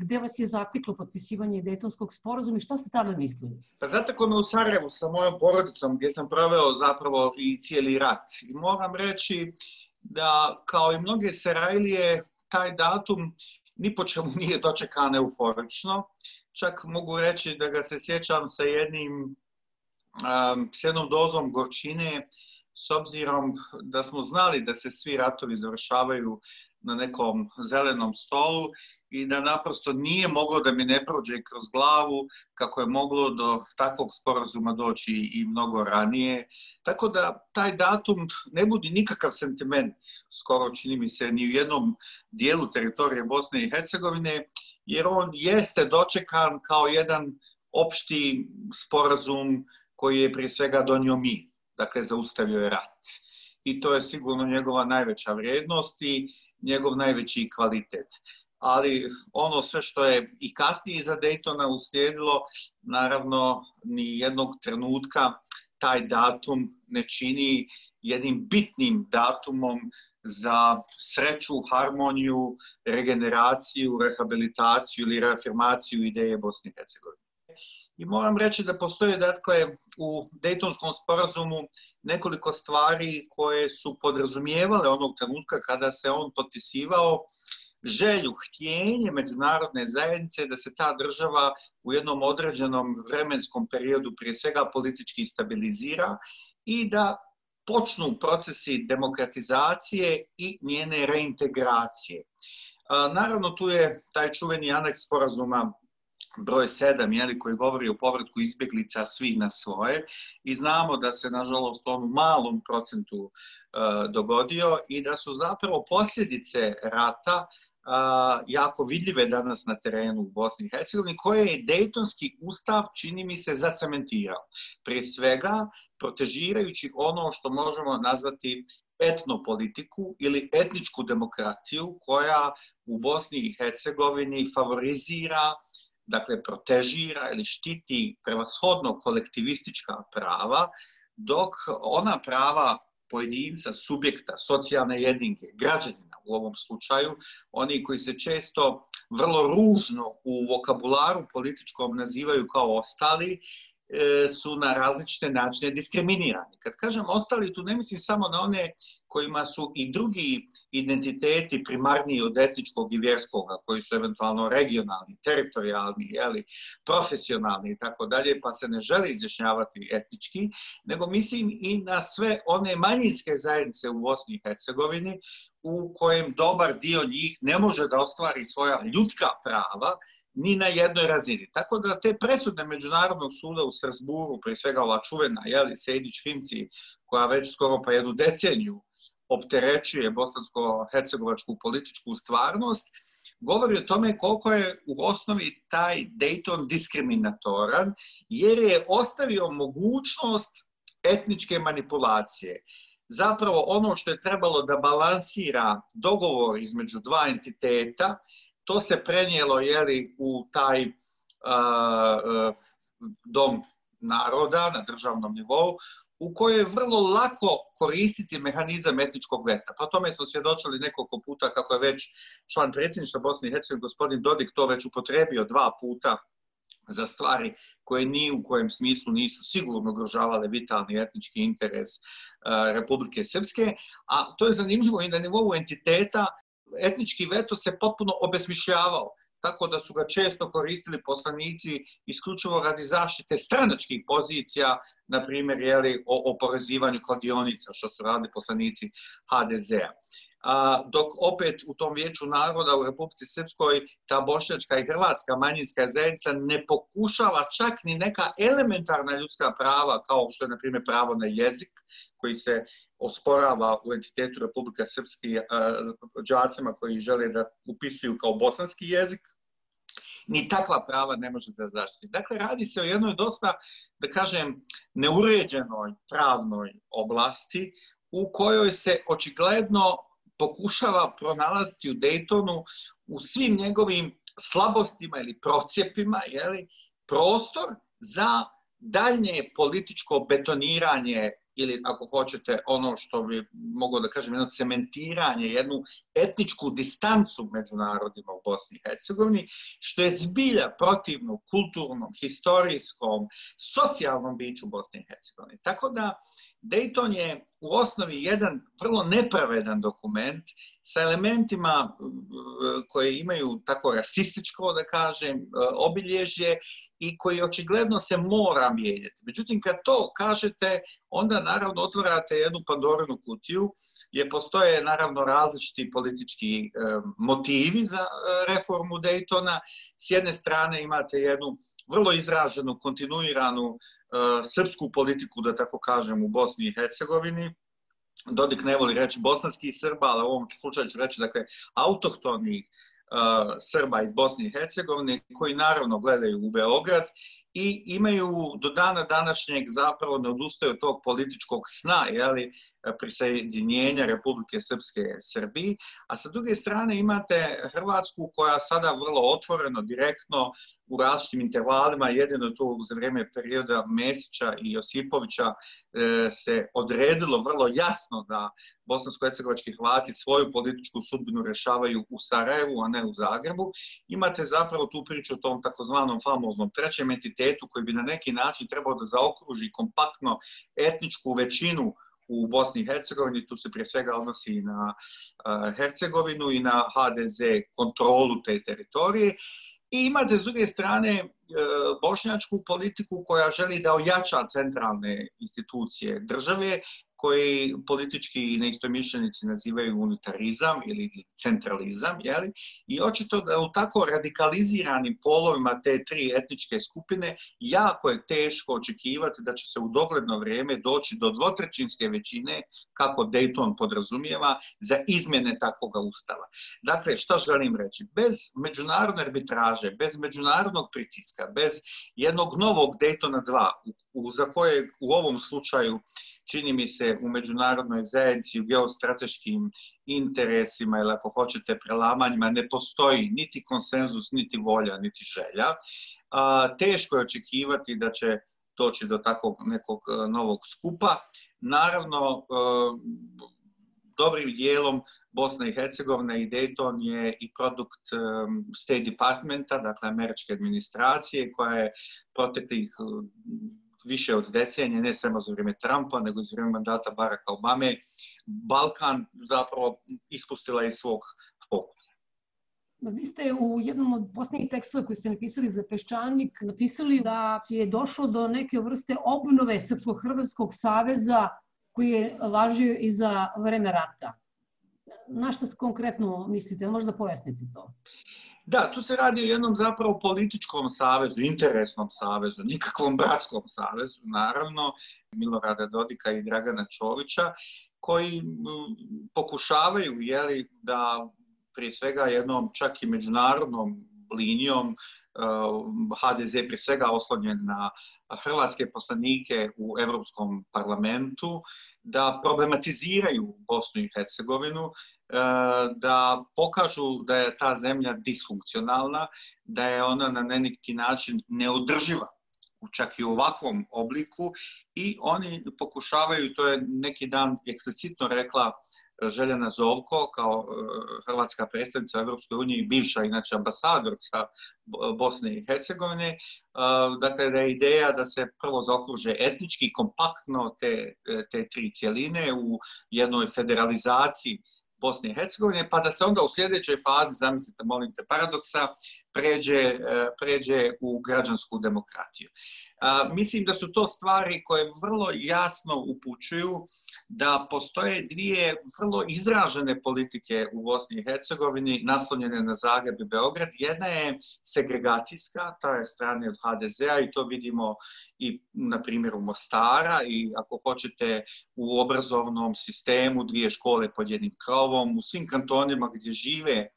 gde vas je zateklo potpisivanje Dejtonskog sporazuma i šta ste tada mislili? Pa zateklo me u Sarajevu sa mojom porodicom gdje sam proveo zapravo i cijeli rat. I moram reći da kao i mnoge Sarajlije taj datum ni po čemu nije dočekan euforično. Čak mogu reći da ga se sjećam sa jednim um, s jednom dozom gorčine s obzirom da smo znali da se svi ratovi završavaju na nekom zelenom stolu i da naprosto nije moglo da mi ne prođe kroz glavu kako je moglo do takvog sporazuma doći i mnogo ranije. Tako da taj datum ne budi nikakav sentiment, skoro čini mi se ni u jednom dijelu teritorije Bosne i Hercegovine, jer on jeste dočekan kao jedan opšti sporazum koji je prije svega donio mi, dakle zaustavio je rat. I to je sigurno njegova najveća vrijednost i njegov najveći kvalitet. Ali ono sve što je i kasnije iza Daytona uslijedilo, naravno ni jednog trenutka taj datum ne čini jednim bitnim datumom za sreću, harmoniju, regeneraciju, rehabilitaciju ili reafirmaciju ideje Bosne i Hercegovine. I moram reći da postoje dakle u Dejtonskom sporazumu nekoliko stvari koje su podrazumijevale onog trenutka kada se on potpisivao želju, htjenje međunarodne zajednice da se ta država u jednom određenom vremenskom periodu prije svega politički stabilizira i da počnu procesi demokratizacije i njene reintegracije. Naravno, tu je taj čuveni aneks sporazuma broj 7, jeli, koji govori o povratku izbjeglica svih na svoje i znamo da se, nažalost, on u malom procentu e, dogodio i da su zapravo posljedice rata a, jako vidljive danas na terenu u Bosni i Hercegovini, koje je Dejtonski ustav, čini mi se, zacementirao. Prije svega, protežirajući ono što možemo nazvati etnopolitiku ili etničku demokratiju koja u Bosni i Hercegovini favorizira dakle, protežira ili štiti prevashodno kolektivistička prava, dok ona prava pojedinca, subjekta, socijalne jedinke, građanina u ovom slučaju, oni koji se često vrlo ružno u vokabularu političkom nazivaju kao ostali, su na različite načine diskriminirani. Kad kažem ostali, tu ne mislim samo na one kojima su i drugi identiteti primarniji od etičkog i vjerskog, koji su eventualno regionalni, teritorijalni, jeli, profesionalni i tako dalje, pa se ne želi izjašnjavati etički, nego mislim i na sve one manjinske zajednice u Bosni i Hercegovini, u kojem dobar dio njih ne može da ostvari svoja ljudska prava, ni na jednoj razini. Tako da te presude Međunarodnog suda u Strasburu, pre svega ova čuvena, jeli, Sejdić-Finci, koja već skoro pa jednu deceniju opterećuje bosansko-hercegovačku političku stvarnost, govori o tome koliko je u osnovi taj Dayton diskriminatoran, jer je ostavio mogućnost etničke manipulacije. Zapravo ono što je trebalo da balansira dogovor između dva entiteta, to se prenijelo jeli, u taj uh, dom naroda na državnom nivou, u kojoj je vrlo lako koristiti mehanizam etničkog veta. Pa tome smo svjedočili nekoliko puta kako je već član predsjedništva Bosne i Hercegovine, gospodin Dodik, to već upotrebio dva puta za stvari koje ni u kojem smislu nisu sigurno ugrožavale vitalni etnički interes Republike Srpske, a to je zanimljivo i na nivou entiteta etnički veto se potpuno obesmišljavao tako da su ga često koristili poslanici isključivo radi zaštite stranačkih pozicija, na primjer, jeli, o oporezivanju kladionica, što su radili poslanici HDZ-a. Dok opet u tom vijeću naroda u Republici Srpskoj ta bošnjačka i hrvatska manjinska zajednica ne pokušava čak ni neka elementarna ljudska prava, kao što je, na primjer, pravo na jezik, koji se osporava u entitetu Republika Srpski džacima koji žele da upisuju kao bosanski jezik, ni takva prava ne može da zaštiti. Dakle, radi se o jednoj dosta, da kažem, neuređenoj pravnoj oblasti u kojoj se očigledno pokušava pronalaziti u Daytonu u svim njegovim slabostima ili procijepima, jeli, prostor za daljnje političko betoniranje ili ako hoćete ono što bi moglo da kažem jedno cementiranje, jednu etničku distancu među narodima u Bosni i Hercegovini, što je zbilja protivno kulturnom, historijskom, socijalnom biću Bosne i Hercegovine. Tako da Dayton je u osnovi jedan vrlo nepravedan dokument sa elementima koje imaju tako rasističko, da kažem, obilježje i koji očigledno se mora mijenjati. Međutim, kad to kažete, onda naravno otvarate jednu pandorinu kutiju, jer postoje naravno različiti politički e, motivi za e, reformu Daytona. S jedne strane imate jednu vrlo izraženu, kontinuiranu e, srpsku politiku, da tako kažem, u Bosni i Hercegovini, Dodik ne voli reći bosanski Srba, ali u ovom slučaju ću reći, dakle, autohtoni uh, Srba iz Bosne i Hercegovine, koji naravno gledaju u Beograd i imaju do dana današnjeg zapravo ne odustaju od tog političkog sna, jeli, prisjedinjenja Republike Srpske Srbiji, a sa druge strane imate Hrvatsku koja sada vrlo otvoreno, direktno u različitim intervalima, jedino to za vrijeme perioda Mesića i Josipovića e, se odredilo vrlo jasno da bosansko-hercegovački Hrvati svoju političku sudbinu rešavaju u Sarajevu, a ne u Zagrebu. Imate zapravo tu priču o tom takozvanom famoznom trećem entitetu koji bi na neki način trebao da zaokruži kompaktno etničku većinu u Bosni i Hercegovini, tu se prije svega odnosi na Hercegovinu i na HDZ kontrolu te teritorije. I imate s druge strane e, bošnjačku politiku koja želi da ojača centralne institucije države koji politički neistomišljenici nazivaju unitarizam ili centralizam, jeli? i očito da u tako radikaliziranim polovima te tri etničke skupine jako je teško očekivati da će se u dogledno vrijeme doći do dvotrećinske većine, kako Dayton podrazumijeva, za izmjene takvog ustava. Dakle, što želim reći? Bez međunarodne arbitraže, bez međunarodnog pritiska, bez jednog novog Daytona 2, u, za koje u ovom slučaju čini mi se u međunarodnoj zajednici, u geostrateškim interesima ili ako hoćete prelamanjima, ne postoji niti konsenzus, niti volja, niti želja. Teško je očekivati da će doći do takvog nekog e, novog skupa. Naravno, e, dobrim dijelom Bosna i Hercegovina i Dayton je i produkt e, State Departmenta, dakle američke administracije, koja je proteklih više od decenije, ne samo za vrijeme Trumpa, nego i za vrijeme mandata Baracka Obame, Balkan zapravo ispustila iz svog fokusa. Vi ste u jednom od posljednjih tekstova koji ste napisali za Peščanik napisali da je došlo do neke vrste obnove Srpsko-Hrvatskog saveza koji je važio i za vreme rata. Na što konkretno mislite? Možda pojasnite to. Da, tu se radi o jednom zapravo političkom savezu, interesnom savezu, nikakvom bratskom savezu, naravno, Milorada Dodika i Dragana Čovića, koji pokušavaju jeli, da prije svega jednom čak i međunarodnom linijom HDZ prije svega oslonjen na hrvatske poslanike u Europskom parlamentu, da problematiziraju Bosnu i Hercegovinu, da pokažu da je ta zemlja disfunkcionalna, da je ona na neki način neodrživa čak i u ovakvom obliku i oni pokušavaju, to je neki dan eksplicitno rekla Željana Zovko kao e, hrvatska predstavnica u Europskoj uniji, bivša inače ambasadorca Bosne i Hercegovine, e, dakle da je ideja da se prvo zaokruže etnički kompaktno te, e, te tri cijeline u jednoj federalizaciji Bosne i Hercegovine, pa da se onda u sljedećoj fazi, zamislite, molim te, paradoksa, pređe, pređe u građansku demokratiju. Mislim da su to stvari koje vrlo jasno upućuju da postoje dvije vrlo izražene politike u Bosni i Hercegovini naslonjene na Zagreb i Beograd. Jedna je segregacijska, ta je strane od HDZ-a i to vidimo i na primjeru Mostara i ako hoćete u obrazovnom sistemu dvije škole pod jednim krovom, u svim kantonima gdje žive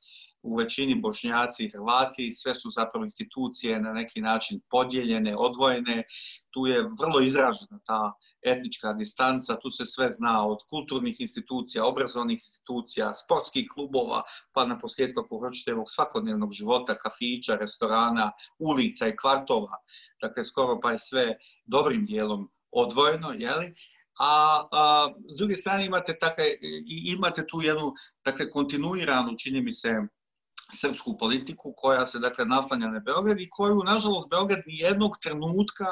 u većini bošnjaci i hrvati, sve su zapravo institucije na neki način podijeljene, odvojene, tu je vrlo izražena ta etnička distanca, tu se sve zna od kulturnih institucija, obrazovnih institucija, sportskih klubova, pa na posljedku ako hoćete ovog svakodnevnog života, kafića, restorana, ulica i kvartova, dakle skoro pa je sve dobrim dijelom odvojeno, jeli? a, a s druge strane imate, takve, imate tu jednu dakle, kontinuiranu, čini mi se, srpsku politiku koja se dakle naslanja na Beograd i koju nažalost Beograd ni jednog trenutka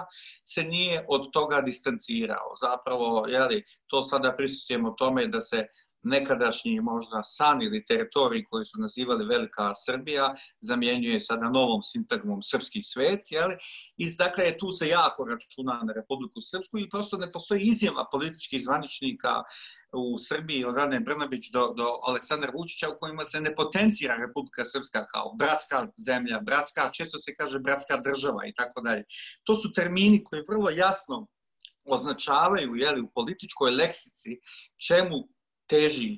se nije od toga distancirao. Zapravo, jeli, to sada prisustujemo tome da se nekadašnji možda san ili teritorij koji su nazivali Velika Srbija zamjenjuje sada novom sintagmom srpski svet, jeli? I dakle, tu se jako računa na Republiku Srpsku i prosto ne postoji izjava političkih zvaničnika u Srbiji od Rane Brnabić do, do Aleksandra Vučića u kojima se ne potencira Republika Srpska kao bratska zemlja, bratska, često se kaže bratska država i tako dalje. To su termini koji vrlo jasno označavaju jeli, u političkoj leksici čemu teži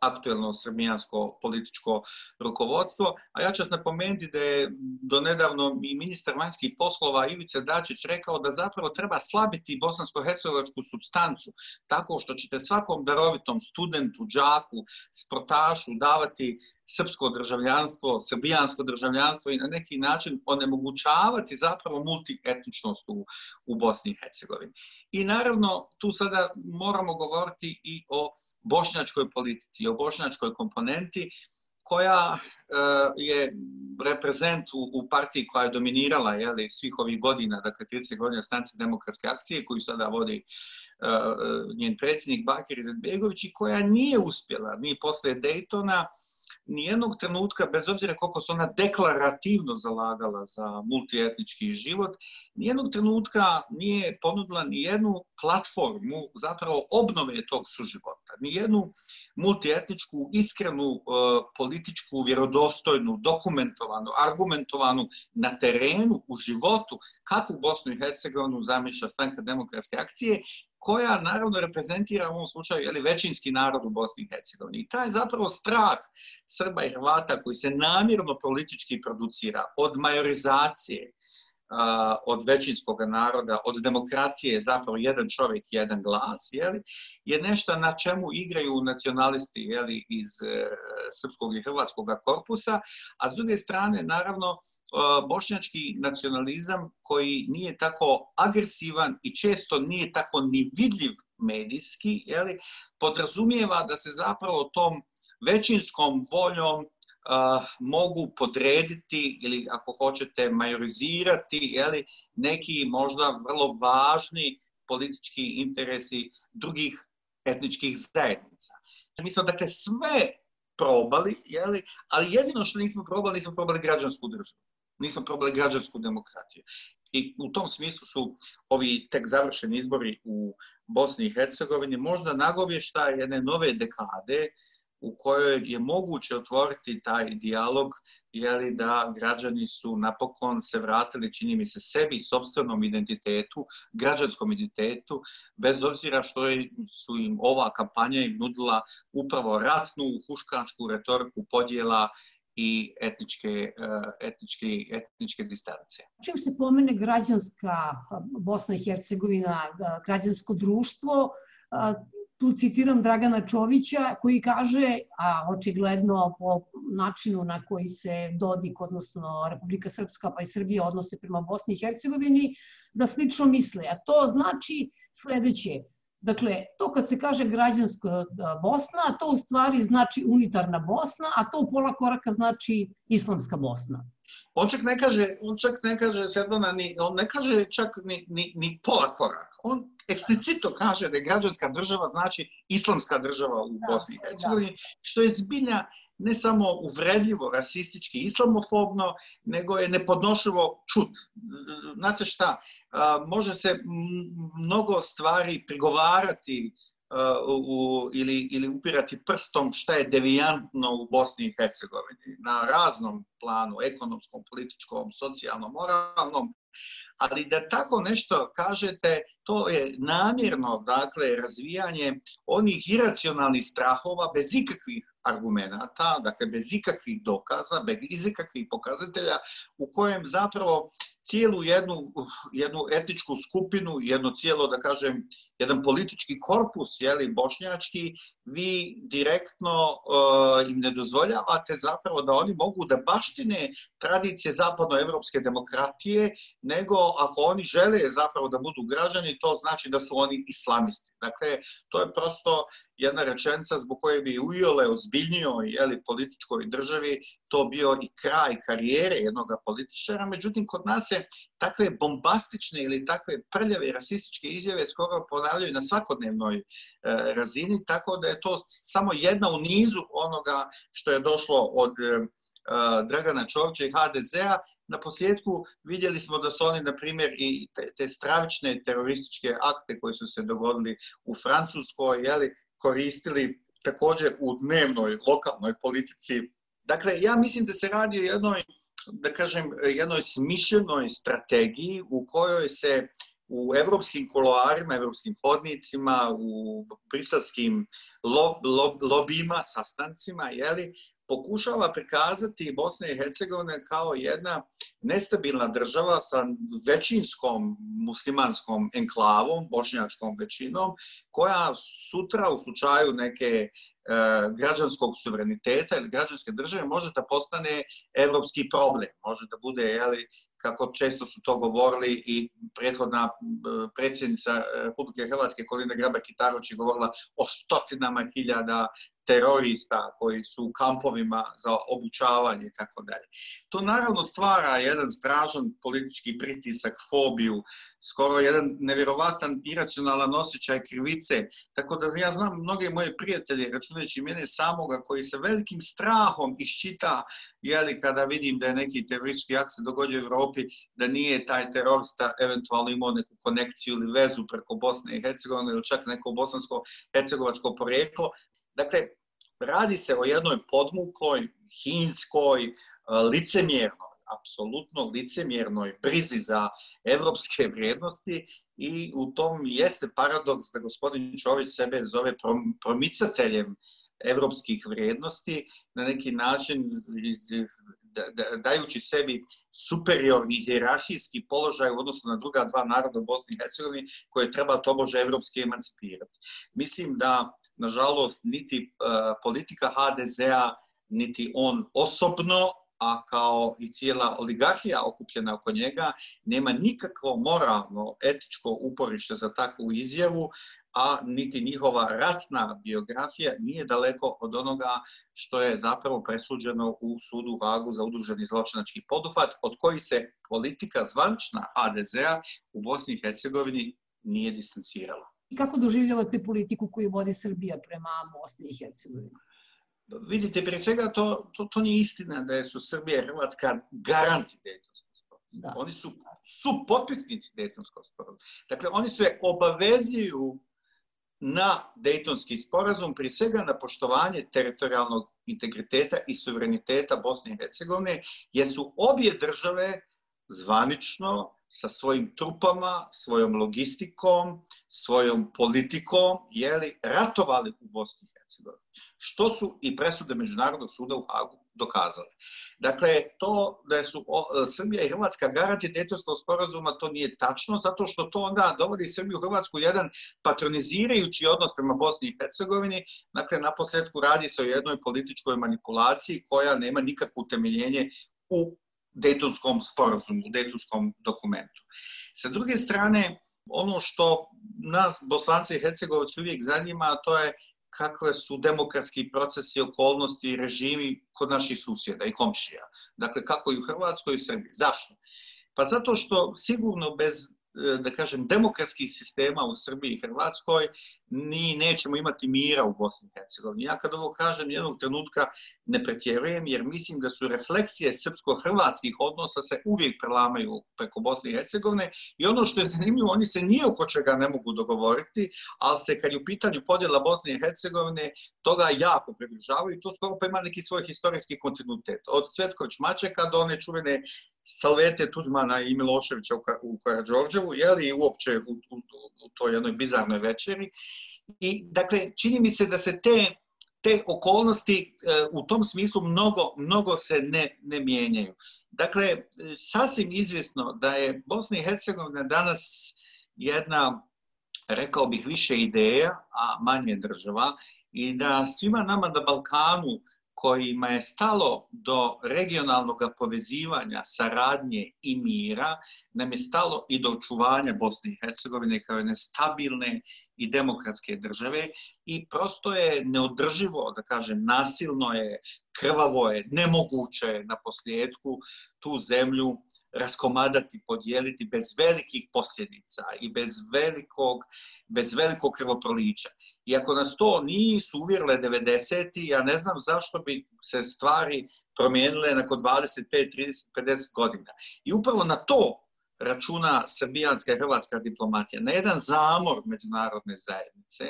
aktuelno srbijansko političko rukovodstvo, a ja ću vas napomenuti da je donedavno i ministar vanjskih poslova Ivica Dačić rekao da zapravo treba slabiti bosansko-hercegovačku substancu tako što ćete svakom darovitom studentu, džaku, sportašu davati srpsko državljanstvo, srbijansko državljanstvo i na neki način onemogućavati zapravo multietničnost u, u Bosni i Hercegovini. I naravno, tu sada moramo govoriti i o bošnjačkoj politici, o bošnjačkoj komponenti, koja uh, je reprezent u, u partiji koja je dominirala jeli, svih ovih godina, dakle 30 godina stanice demokratske akcije, koju sada vodi uh, njen predsjednik Bakir Izetbegović i koja nije uspjela ni posle Daytona nijednog trenutka, bez obzira koliko se ona deklarativno zalagala za multietnički život, nijednog trenutka nije ponudila nijednu platformu zapravo obnove tog suživota, nijednu multietničku, iskrenu, e, političku, vjerodostojnu, dokumentovanu, argumentovanu na terenu, u životu, kako u Bosnu i Hercegovinu zamišlja stranka demokratske akcije koja naravno reprezentira u ovom slučaju jeli, većinski narod u Bosni i Hercegovini. I taj zapravo strah Srba i Hrvata koji se namjerno politički producira od majorizacije, od većinskog naroda, od demokratije, zapravo jedan čovjek, jedan glas, jeli, je nešto na čemu igraju nacionalisti jeli, iz e, srpskog i hrvatskog korpusa, a s druge strane, naravno, bošnjački nacionalizam koji nije tako agresivan i često nije tako ni vidljiv medijski, jeli, podrazumijeva da se zapravo tom većinskom voljom uh, mogu podrediti ili ako hoćete majorizirati jeli, neki možda vrlo važni politički interesi drugih etničkih zajednica. Mi smo dakle sve probali, jeli, ali jedino što nismo probali, nismo probali građansku državu. Nismo probali građansku demokratiju. I u tom smislu su ovi tek završeni izbori u Bosni i Hercegovini možda nagovješta jedne nove dekade u kojoj je moguće otvoriti taj dijalog, jeli da građani su napokon se vratili, čini mi se, sebi, sobstvenom identitetu, građanskom identitetu, bez obzira što su im ova kampanja im nudila upravo ratnu, huškačku retoriku podjela i etničke, eh, etničke, etničke distance. Čim se pomene građanska Bosna i Hercegovina, građansko društvo, tu citiram Dragana Čovića koji kaže, a očigledno po načinu na koji se Dodik, odnosno Republika Srpska pa i Srbija odnose prema Bosni i Hercegovini, da slično misle. A to znači sledeće. Dakle, to kad se kaže građanska Bosna, to u stvari znači unitarna Bosna, a to u pola koraka znači islamska Bosna. On čak ne kaže, on čak ne kaže Sedlana, ni, on ne kaže čak ni, ni, ni pola koraka. On eksplicito kaže da je građanska država znači islamska država u da, Bosni i da. Hercegovini, što je zbilja ne samo uvredljivo, rasistički, islamofobno, nego je nepodnošljivo čut. Znate šta, može se mnogo stvari prigovarati u, ili, ili upirati prstom šta je devijantno u Bosni i Hercegovini na raznom planu, ekonomskom, političkom, socijalnom, moralnom, ali da tako nešto kažete, to je namjerno, dakle, razvijanje onih iracionalnih strahova bez ikakvih argumenta, dakle bez ikakvih dokaza, bez ikakvih pokazatelja, u kojem zapravo cijelu jednu, jednu etičku skupinu, jedno cijelo, da kažem, jedan politički korpus, jeli, bošnjački, vi direktno uh, im ne dozvoljavate zapravo da oni mogu da baštine tradicije zapadnoevropske demokratije nego ako oni žele zapravo da budu građani, to znači da su oni islamisti. Dakle, to je prosto jedna rečenica zbog koje bi u Iole ozbiljnijoj jeli, političkoj državi to bio i kraj karijere jednog političara. Međutim, kod nas je takve bombastične ili takve prljave rasističke izjave skoro ponavljaju na svakodnevnoj e, razini, tako da je to samo jedna u nizu onoga što je došlo od e, Dragana Čovča i HDZ-a. Na posljedku vidjeli smo da su oni, na primjer, i te, te stravične terorističke akte koji su se dogodili u Francuskoj, jeli, koristili također u dnevnoj, lokalnoj politici. Dakle, ja mislim da se radi o jednoj, da kažem, jednoj smišljenoj strategiji u kojoj se u evropskim koloarima, evropskim hodnicima, u briselskim lob, lob, lobima, sastancima, jeli, pokušava prikazati Bosna i Hercegovina kao jedna nestabilna država sa većinskom muslimanskom enklavom, bošnjačkom većinom, koja sutra u slučaju neke građanskog suvereniteta ili građanske države može da postane evropski problem, može da bude jeli, kako često su to govorili i prethodna e, predsjednica Republike Hrvatske Kolina Graba-Kitarović je govorila o stotinama hiljada terorista koji su u kampovima za obučavanje i tako dalje. To naravno stvara jedan stražan politički pritisak, fobiju, skoro jedan nevjerovatan iracionalan osjećaj krivice. Tako da ja znam mnoge moje prijatelje, računajući mene samoga, koji sa velikim strahom iščita jeli kada vidim da je neki teroristički akt se dogodio u Evropi, da nije taj terorista eventualno imao neku konekciju ili vezu preko Bosne i Hercegovine ili čak neko bosansko-hercegovačko poreklo. Dakle, radi se o jednoj podmukloj, hinskoj, licemjernoj, apsolutno licemjernoj brizi za evropske vrijednosti i u tom jeste paradoks da gospodin Čović sebe zove promicateljem evropskih vrijednosti, na neki način dajući sebi superiorni hierarhijski položaj u odnosu na druga dva naroda u Bosni i Hercegovini koje treba tobože evropski emancipirati. Mislim da, nažalost, niti politika HDZ-a, niti on osobno, a kao i cijela oligarhija okupljena oko njega, nema nikakvo moralno, etičko uporište za takvu izjavu, a niti njihova ratna biografija nije daleko od onoga što je zapravo presuđeno u sudu Hagu za udruženi zločinački podufat, od koji se politika zvančna ADZ-a u Bosni i Hercegovini nije distancirala. I kako doživljavate politiku koju vodi Srbija prema Bosni i Hercegovini? Vidite, prije svega to, to, to nije istina da su Srbija i Hrvatska garanti Dejtonskog sporazuma. Oni su, su potpisnici Dejtonskog sporazuma. Dakle, oni se obavezuju na Dejtonski sporazum, prije svega na poštovanje teritorijalnog integriteta i suvereniteta Bosne i Hercegovine, jer su obje države zvanično sa svojim trupama, svojom logistikom, svojom politikom, jeli, ratovali u Bosni i Hercegovini. Što su i presude Međunarodnog suda u Hagu dokazale. Dakle, to da su Srbija i Hrvatska garanti detonskog sporazuma, to nije tačno, zato što to onda dovodi Srbiju i Hrvatsku jedan patronizirajući odnos prema Bosni i Hercegovini. Dakle, na posljedku radi se o jednoj političkoj manipulaciji koja nema nikakvo utemeljenje u detonskom sporazumu, u detonskom dokumentu. Sa druge strane, ono što nas, Bosanci i Hercegovac, uvijek zanima, to je kakve su demokratski procesi, okolnosti i režimi kod naših susjeda i komšija. Dakle, kako i u Hrvatskoj i u Srbiji. Zašto? Pa zato što sigurno bez E, da kažem, demokratskih sistema u Srbiji i Hrvatskoj, ni nećemo imati mira u Bosni i Hercegovini. Ja kad ovo kažem, jednog trenutka ne pretjerujem, jer mislim da su refleksije srpsko-hrvatskih odnosa se uvijek prelamaju preko Bosne i Hercegovine i ono što je zanimljivo, oni se nije oko čega ne mogu dogovoriti, ali se kad je u pitanju podjela Bosne i Hercegovine, toga jako približavaju i to skoro pa ima neki svoj historijski kontinuitet. Od Cvetković Mačeka do one čuvene Salvete Tuđmana i Miloševića u Karadžorđevu, jeli, i uopće u, u, u toj jednoj bizarnoj večeri. I, dakle, čini mi se da se te, te okolnosti e, u tom smislu mnogo, mnogo se ne, ne mijenjaju. Dakle, sasvim izvjesno da je Bosna i Hercegovina danas jedna, rekao bih, više ideja, a manje država, i da svima nama na Balkanu kojima je stalo do regionalnog povezivanja, saradnje i mira, nam je stalo i do očuvanja Bosne i Hercegovine kao jedne stabilne i demokratske države i prosto je neodrživo, da kažem, nasilno je, krvavo je, nemoguće je na posljedku tu zemlju raskomadati, podijeliti bez velikih posljedica i bez velikog, bez velikog krvoprolića. I ako nas to nisu uvjerile 90. ja ne znam zašto bi se stvari promijenile nakon 25, 30, 50 godina. I upravo na to računa srbijanska i hrvatska diplomatija, na jedan zamor međunarodne zajednice,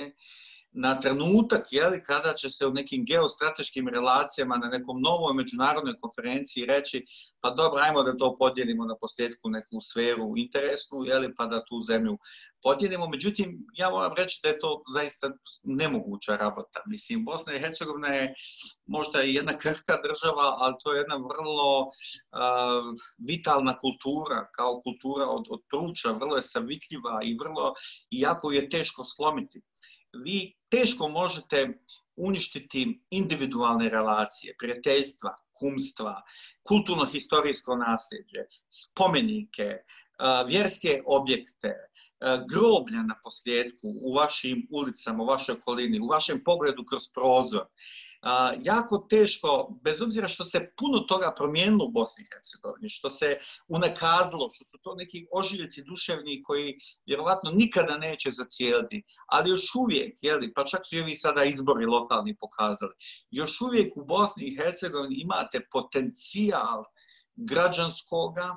na trenutak jeli, kada će se u nekim geostrateškim relacijama na nekom novoj međunarodnoj konferenciji reći pa dobro, ajmo da to podijelimo na posljedku neku sferu interesnu, jeli, pa da tu zemlju podijelimo. Međutim, ja moram reći da je to zaista nemoguća rabota. Mislim, Bosna i Hercegovina je možda i jedna krhka država, ali to je jedna vrlo uh, vitalna kultura, kao kultura od, od pruča, vrlo je savikljiva i vrlo, jako je teško slomiti vi teško možete uništiti individualne relacije, prijateljstva, kumstva, kulturno-historijsko nasljeđe, spomenike, vjerske objekte, groblja na posljedku u vašim ulicama, u vašoj okolini, u vašem pogledu kroz prozor a, jako teško, bez obzira što se puno toga promijenilo u Bosni i Hercegovini, što se unakazalo, što su to neki ožiljeci duševni koji vjerovatno nikada neće zacijeliti, ali još uvijek, jeli, pa čak su i ovi sada izbori lokalni pokazali, još uvijek u Bosni i Hercegovini imate potencijal građanskoga,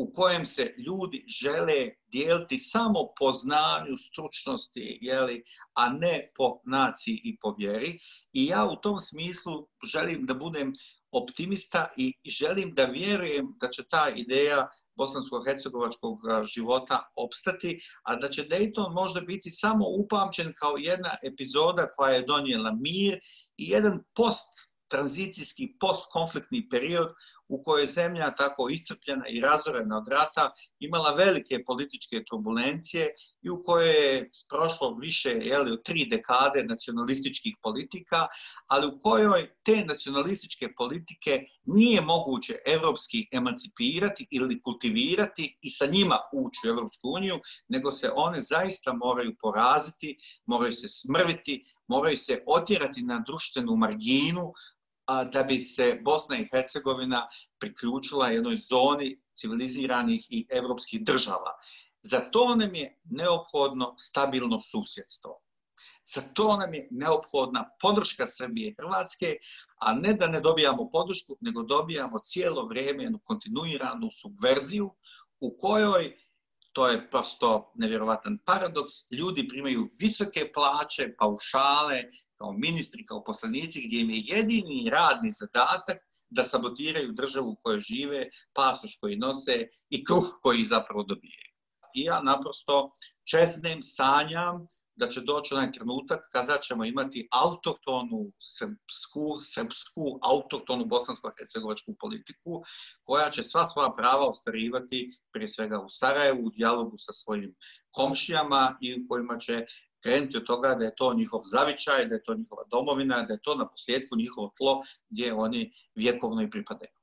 u kojem se ljudi žele dijeliti samo po znanju, stručnosti, jeli, a ne po naciji i po vjeri. I ja u tom smislu želim da budem optimista i želim da vjerujem da će ta ideja bosansko-hercegovačkog života opstati, a da će Dayton možda biti samo upamćen kao jedna epizoda koja je donijela mir i jedan post-tranzicijski, post-konfliktni period u kojoj je zemlja tako iscrpljena i razorena od rata imala velike političke turbulencije i u kojoj je prošlo više jeli, tri dekade nacionalističkih politika, ali u kojoj te nacionalističke politike nije moguće evropski emancipirati ili kultivirati i sa njima ući u Evropsku uniju, nego se one zaista moraju poraziti, moraju se smrviti, moraju se otjerati na društvenu marginu, da bi se Bosna i Hercegovina priključila jednoj zoni civiliziranih i evropskih država. Za to nam je neophodno stabilno susjedstvo. Za to nam je neophodna podrška Srbije i Hrvatske, a ne da ne dobijamo podršku, nego dobijamo cijelo vrijeme jednu kontinuiranu subverziju u kojoj to je prosto nevjerovatan paradoks. Ljudi primaju visoke plaće, paušale, kao ministri, kao poslanici, gdje im je jedini radni zadatak da sabotiraju državu u kojoj žive, pasoš koji nose i kruh koji zapravo dobije. I ja naprosto čeznem, sanjam da će doći onaj trenutak kada ćemo imati autohtonu srpsku, srpsku autohtonu bosansko-hercegovačku politiku koja će sva svoja prava ostvarivati prije svega u Sarajevu, u dijalogu sa svojim komšijama i u kojima će krenuti od toga da je to njihov zavičaj, da je to njihova domovina, da je to na posljedku njihovo tlo gdje oni vjekovno i pripadaju.